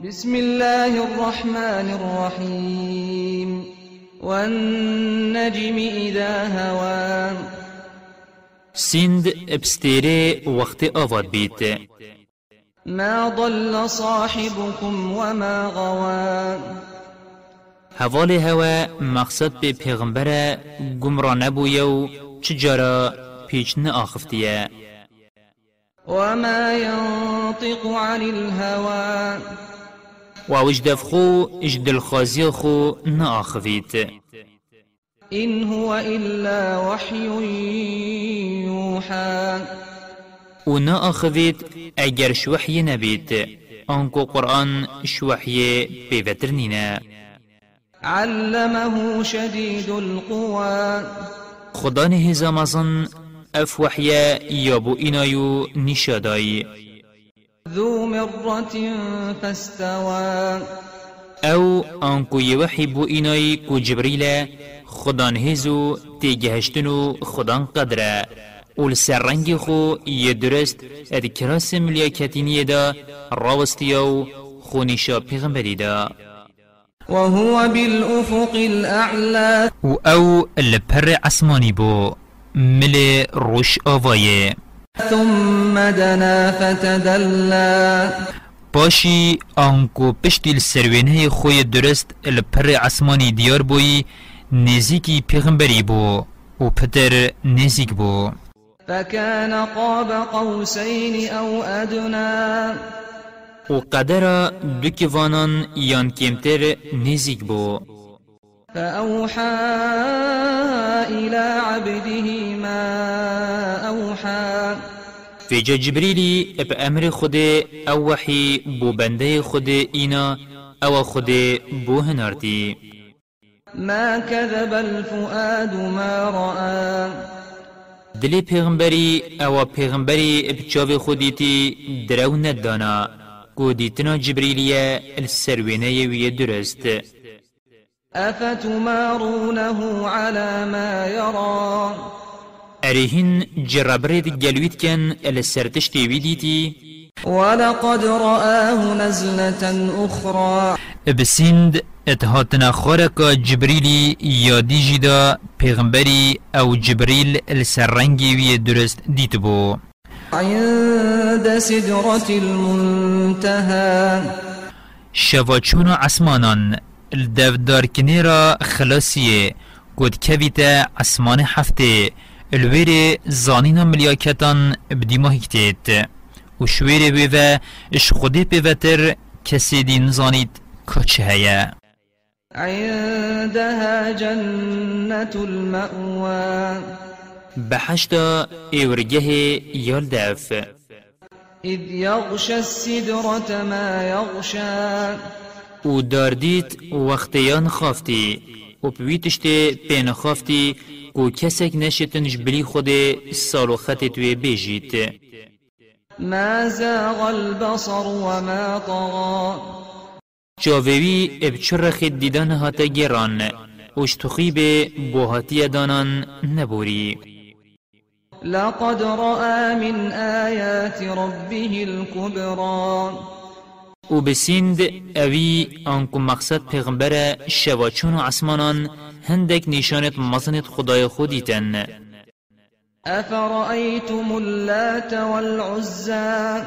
بسم الله الرحمن الرحيم. والنجم إذا هوى. سند ابستيري وقت آواد بيت. ما ضل صاحبكم وما غوى. حوال هوا مقصد به پیغمبر گمرا نبویو چجارا پیچ نآخفتیه. وما ينطق عن الهوى. و اوش دفخو اش دلخوازی خو نآخفید إن هو إلا وحي يوحى. و نآخفید اگر شوحی نبید آنکو قرآن شوحی بیوتر نینه علمه شديد القوى. خدا اف وحیا یابو اینایو نشادایی ذو مرة فاستوى. أو انکو یوحی بو اینای کو جبریل خدان هزو تیگهشتنو خدان قدره أول سرنگ خو یه درست اد کراس ملیاکتینیه دا راوستیو خونیشا پیغمبری دا وهو بالأفق الأعلى. و أو لپر عسمانی بو مل روش آوایه ثم دنا فتدلى. باشی آنکو پشتی سروینه خوی درست لپر عسمانی دیار بوی نزیکی پیغمبری بو و پتر نزیک بو. فكان قاب قوسين أو أدنى و قدر دکوانان یان کمتر نزیک بو. فأوحى إلى عبده ما أوحى. فيجا جبريلي اب أمر خود أو وحي بو بنده خود اینا أو خود بو هنارتي ما كذب الفؤاد ما رأى دلی پیغمبری أو پیغمبری اب چاو خودیتی درو ندانا کو دیتنا جبریلیه السروینه وی درست أفتمارونه على ما يرى؟ ارهن جربرد گلویت کن السرتشتی ویدیتی ولقد رآه نزلة أخرى. بسند إتهاتنا خارق جبريلي يادي جدا پیغمبری أو جبريل السرنگي وي درست ديت بو عند سدرة المنتهى. شواچون عسمانان الدفدار كنيرا خلاصية. قد كويتا عسمان حفته الوير زانينا ملياكتان بديما هكتيت وشوير بيوه اش خودي بيوتر كسي دين زانيت كوچه هيا عندها جنة المأوى. بحشتا اورگه يالدف. إذ يغشى السدرة ما يغشى. و داردیت وقتیان خافتی و پویتشتی پین خافتی کو کسک نشتنش بلی خود سالو خط توی بیجیت. ما زاغ البصر وما طغى جاویوی اب چرخ دیدن هاتا گران وش تخیب بوهاتی دانان نبوری. لقد رأى من آيات ربه الكبرى. و بسیند اوی آنکو مقصد پیغمبر شواچون و عسمانان هندک نشانت مزنت خدای خودیتن أفرأيتم اللات والعزى.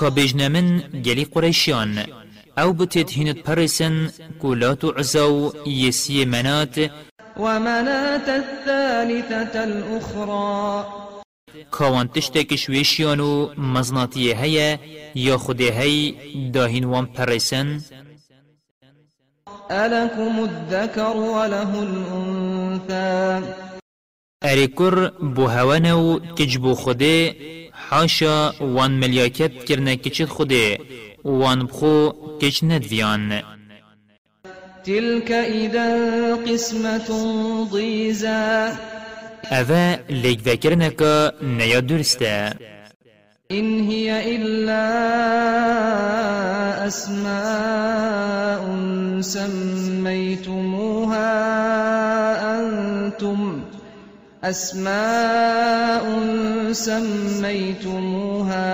که بجنمن گلی قریشیان. أو بتید هینت پرسن کولات و عزو یسی منات. ومناة الثالثة الأخرى. کاوان تشتک شویشیان و مزناتی هیا یا خود هی داهین وان پرسن ألكم الذكر وله الأنثى. اریکر بو هوانو کجبو خوده حاشا وان ملیاکت کرنه کچت خوده وان بخو کچ ندویان تلك إذا قسمة ضيزى. اوه لیگ وکرنکا نیا درسته إن هي إلا أسماء سميتموها أنتم أسماء سميتموها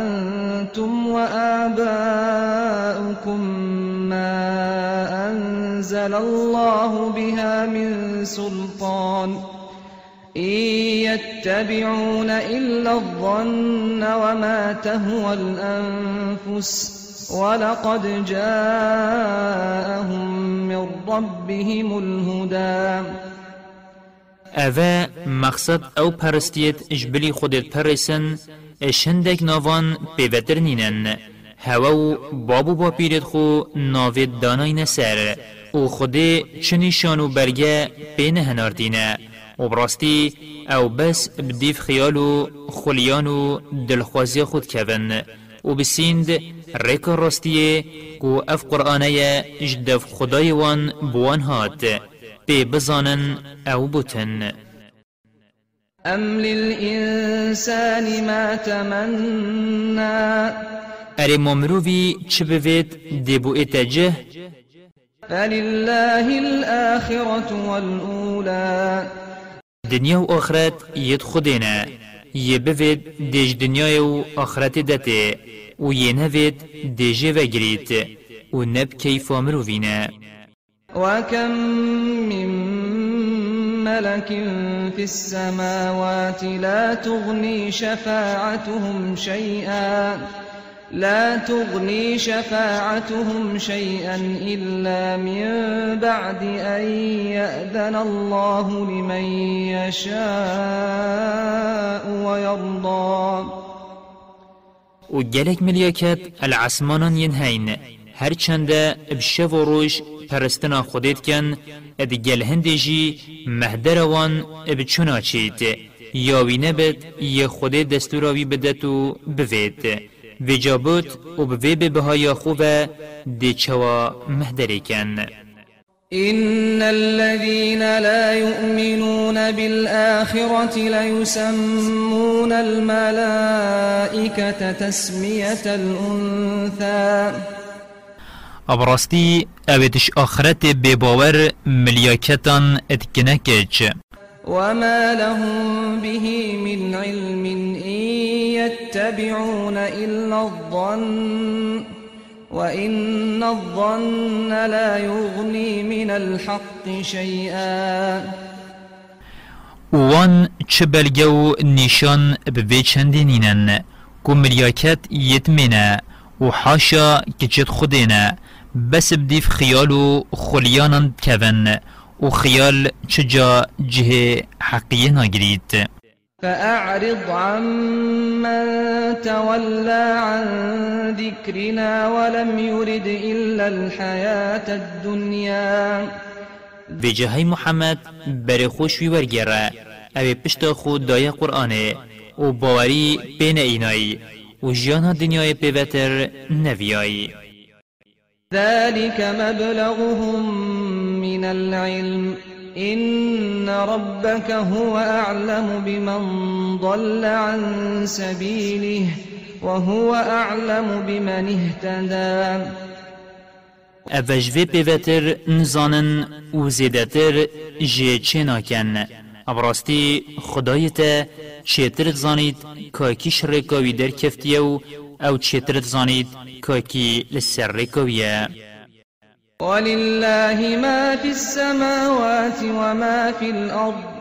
أنتم وآباؤكم أنزل الله بها من سلطان. إن يتبعون إلا الظن وما تهوى الأنفس. ولقد جاءهم من ربهم الهدى. اوه مقصد أو پرستیت اجبلی خودت پرسن اشندک ناوان پیوتر نینن هوا و بابو با خو ناوید دانای نسر أو خوده چنیشان و برگه بین هناردینه و براستی أو بس بدیف خیال و خلیان و دلخوازی خود کون و بسیند ریک راستیه کو اف قرآنه جدف خدای وان بوان هات. بي بزانن أو بوتن. أم للإنسان ما تمنى. ممروفي چه بوید دبو اتجه فلله الآخرة والأولى. دنیا و آخرت ید خودینا یه بوید دیج دنیای و آخرت دته و نوید دیجه وگرید و نب کیف مروفینا وكم من ملك في السماوات لا تغني شفاعتهم شيئا لا تغني شفاعتهم شيئا إلا من بعد أن يأذن الله لمن يشاء ويرضى. و گلک ملیاکت العسمانان ینهین هر چنده بشه و روش پرستنا خودت کن اد گل هندجی مهدروان بچونا چید یا وی نبت یه خود دستوراوی بدت و بوید و جابوت و به بهای خوبه دی چوا مهدری کن. إن الذين لا يؤمنون بالآخرة ليسمون الملائكة تسمية الأنثى. ابراستی اویدش آخرت بباور ملیاکتان اتکنکج وما لهم به من علم إن يتبعون إلا الظن وإن الظن لا يغني من الحق شيئا. وان چه بلگه و نیشان بوی چندینینن کو ملیاکت یتمنه و حاشا که خودینه بس بديف خيالو خليانا كفن وخيال چجا جه حقية ناگريت فأعرض عمن تولى عن ذكرنا ولم يرد إلا الحياة الدنيا. بجهي محمد برخوش في ورگره أو پشت خود دای قرآنه و باوری بین اینایی و دنیای پیوتر نویایی ذلك مبلغهم من العلم إن ربك هو أعلم بمن ضل عن سبيله وهو أعلم بمن اهتدى. اوجوه پیوتر نزانن و زیدتر جه چه ناکن ابراستی خدایت چیتر زانید که در کفتیه و أو چیتر زانید كوكي للسركوية ولله ما في السماوات وما في الأرض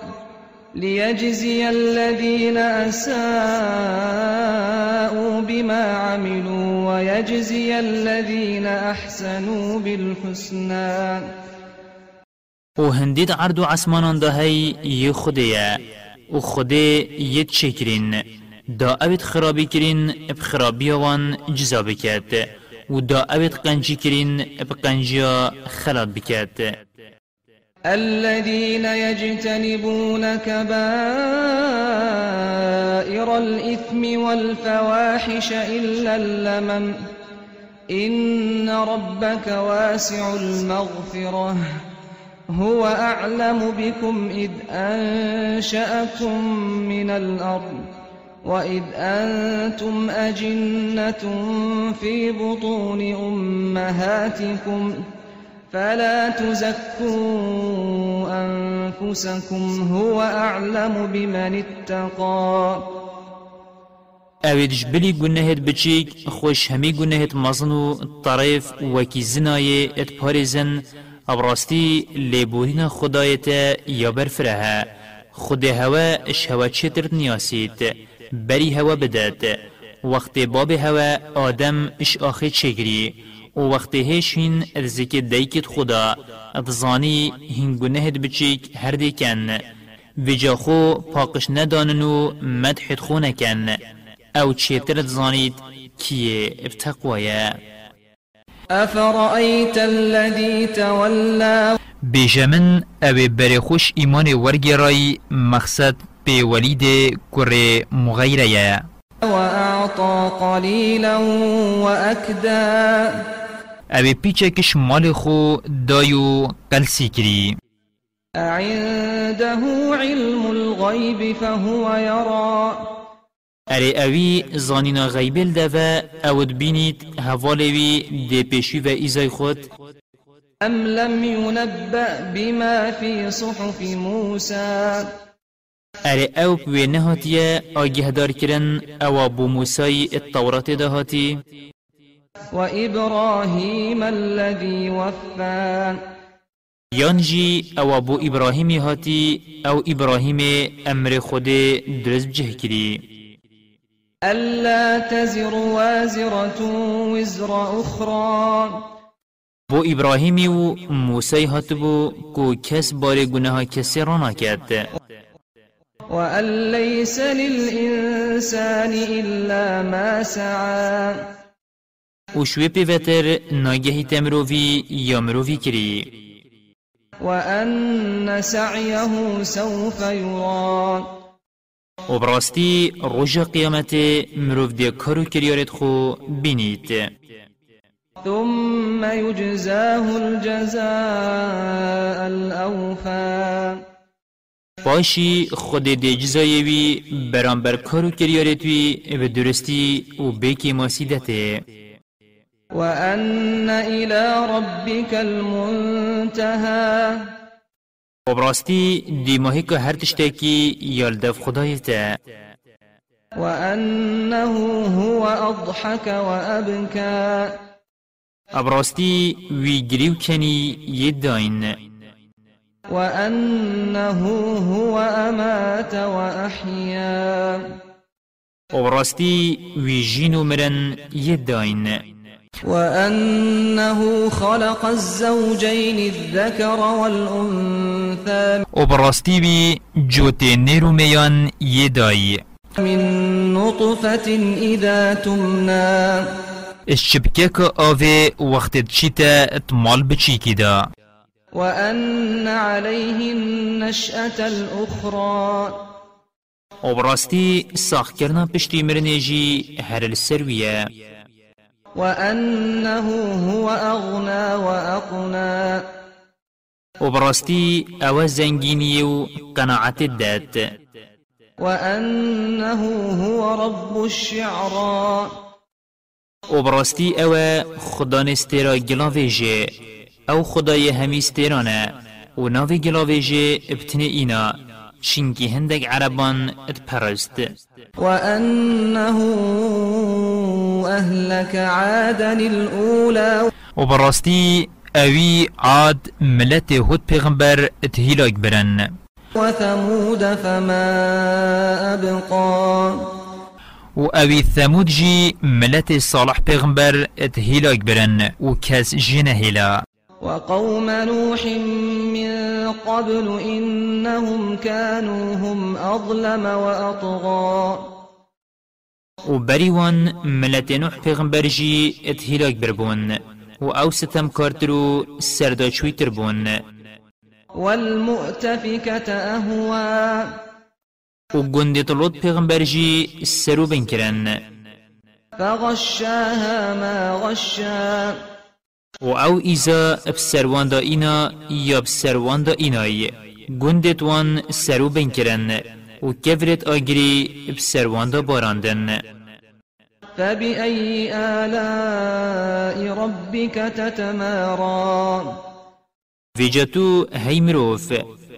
ليجزي الذين أساءوا بما عملوا ويجزي الذين أحسنوا بالحسنى و هندید عرض و عسمانان ده هی یه. خوده و خوده یه چکرین دا اوید خرابی کرین اب خرابی وان جزا بکد و دا اوید قنجی کرین اب قنجیا خراب بکد الذين يجتنبون كبائر الإثم والفواحش إلا اللمم. إن ربك واسع المغفرة. هو أعلم بكم إذ أنشأكم من الأرض. وإذ أنتم أجنة في بطون أمهاتكم فلا تزكوا أنفسكم هو أعلم بمن اتقى اویدش بلی گنهت بچیک خوش همی گنهت مزنو طرف وکی زنای ات پارزن ابراستی لیبورین خدایت یا برفره خود هوا هوا چتر نیاسید بری هوا بدد وقت باب هوا آدم اش آخه چگری و وقت هشین ارزک دیکت خدا اتزانی هنگونهت بچیک هر دیکن ویجا خو پاقش نداننو مدحت خو نکن او چیتر زانید کیه افتقوایا أفرأيت الذي تولى بيجمن او برخوش ايمان ورگرای مقصد به ولید کره مغیره وأعطى قليلا وأكدى. أو پیچه کش مال خو دایو قلسی کری أعنده علم الغيب فهو يرى. اره اوی زانینا غیبل دوا أود بینید هوالوی دی پیشی و ایزای خود. أم لم ينبأ بما في صحف موسى. اره أو بوی نهاتیه آگه دار کرن أو بو موسای التورات دهاتی وإبراهيم الذي وفى. یانجی أو بو ابراهیمی هاتی أو ابراهیم أمر خود درز بجه کری ألا تزر وازرة وزر أخرى. بو ابراهیمی و موسی هاتبو کو کس بار گناه کسی رانا کرد وأن ليس للإنسان إلا ما سعى. و شوی پیوتر ناگهی تمروی یا مروی کری وأن سعيه سوف يرى. و براستی روژ قیامت مروف دی کرو کریارت خو بینید ثم يجزاه الجزاء الأوفى. باشی خود دی جزایوی برانبر کرو کریارت وی به درستی و بیکی ماسیدته وأن إلى ربك المنتهى. و براستی دی ماهی که هر تشتکی یالدف خدایته وأنه هو أضحك وأبكى. ابراستی وی گریو کنی یداین وأنه هو أمات وأحيا. و براستی وی جینو مرن یداین وأنه خلق الزوجين الذكر والأنثى. و براستی وی جوتی نیرو میان یدای من نطفة إذا تمنى. که آوه وقت چیتا اتمال بچیکی دا. وأن عليه النشأة الأخرى. و براستی ساخ کرنا پشتی مرنجی هر السرویه وأنه هو أغنى وأقنى. و براستی أو زنگینی و قناعت داد. وأنه هو رب الشعرى. و براستی أو خدا نستیرا گلاویجه أو خدای همی استیرانه و ناوی گلاویجه ابتنه اینا چینکی هندگ عربان اتپرست وأنه أهلك عادا الأولى. و براستی اوی عاد ملت هود پیغمبر اتهیلاک برن. وثمود فما أبقى. و اوی ثمود جی ملت صالح پیغمبر اتهیلاک برن و کس جنه هیلا وقوم نوح من قبل إنهم كانوا هم أظلم وأطغى. و بریوان ملت نوح پیغمبر جی اتهیلاک بربون و أو ستم کارترو سرداچوی تربون والمؤتفكة أهوى. و گند طلوت پیغمبر جی سرو بنکرن فغشاها ما غشا. و أو ایزا بسروان دا اینا یا بسروان دا اینای گندت وان سرو بنکرن و کفرت آگری بسروان دا باراندن. فبأي آلاء ربك تتمارى ویجتو هی مروف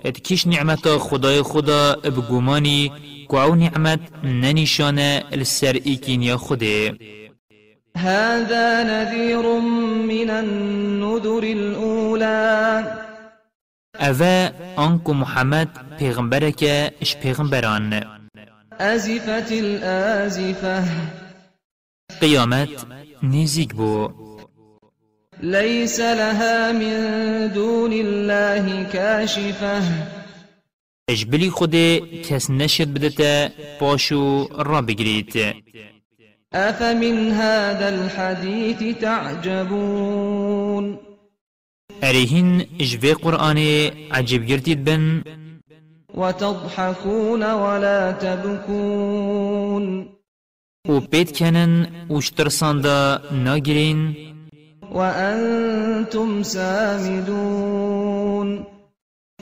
ات کش نعمتا خدای خدا کو آو نعمت ننشانه لسر ایکینیا خوده. هذا نذير من النذر الأولى. اوه آنکو محمد پیغمبره که اش پیغمبران أزفت الآزفة. قیامت نزیک بو. ليس لها من دون الله كاشفة. اجبلی خود کس نشد بدته پاشو را بگرید أفمن هذا الحديث تعجبون؟ ارهین اجوه قرآن عجب گردید بن وتضحكون ولا تبكون. و پید کنن وشترساندا ناگرین وأنتم سامدون.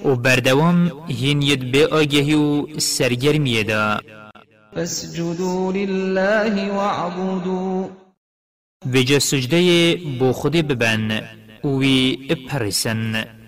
و بردوام هین ید به آگهی و سرگرمیه دا. فاسجدوا لله واعبدوا. وجه سجده بو خود ببن وی اپرسن.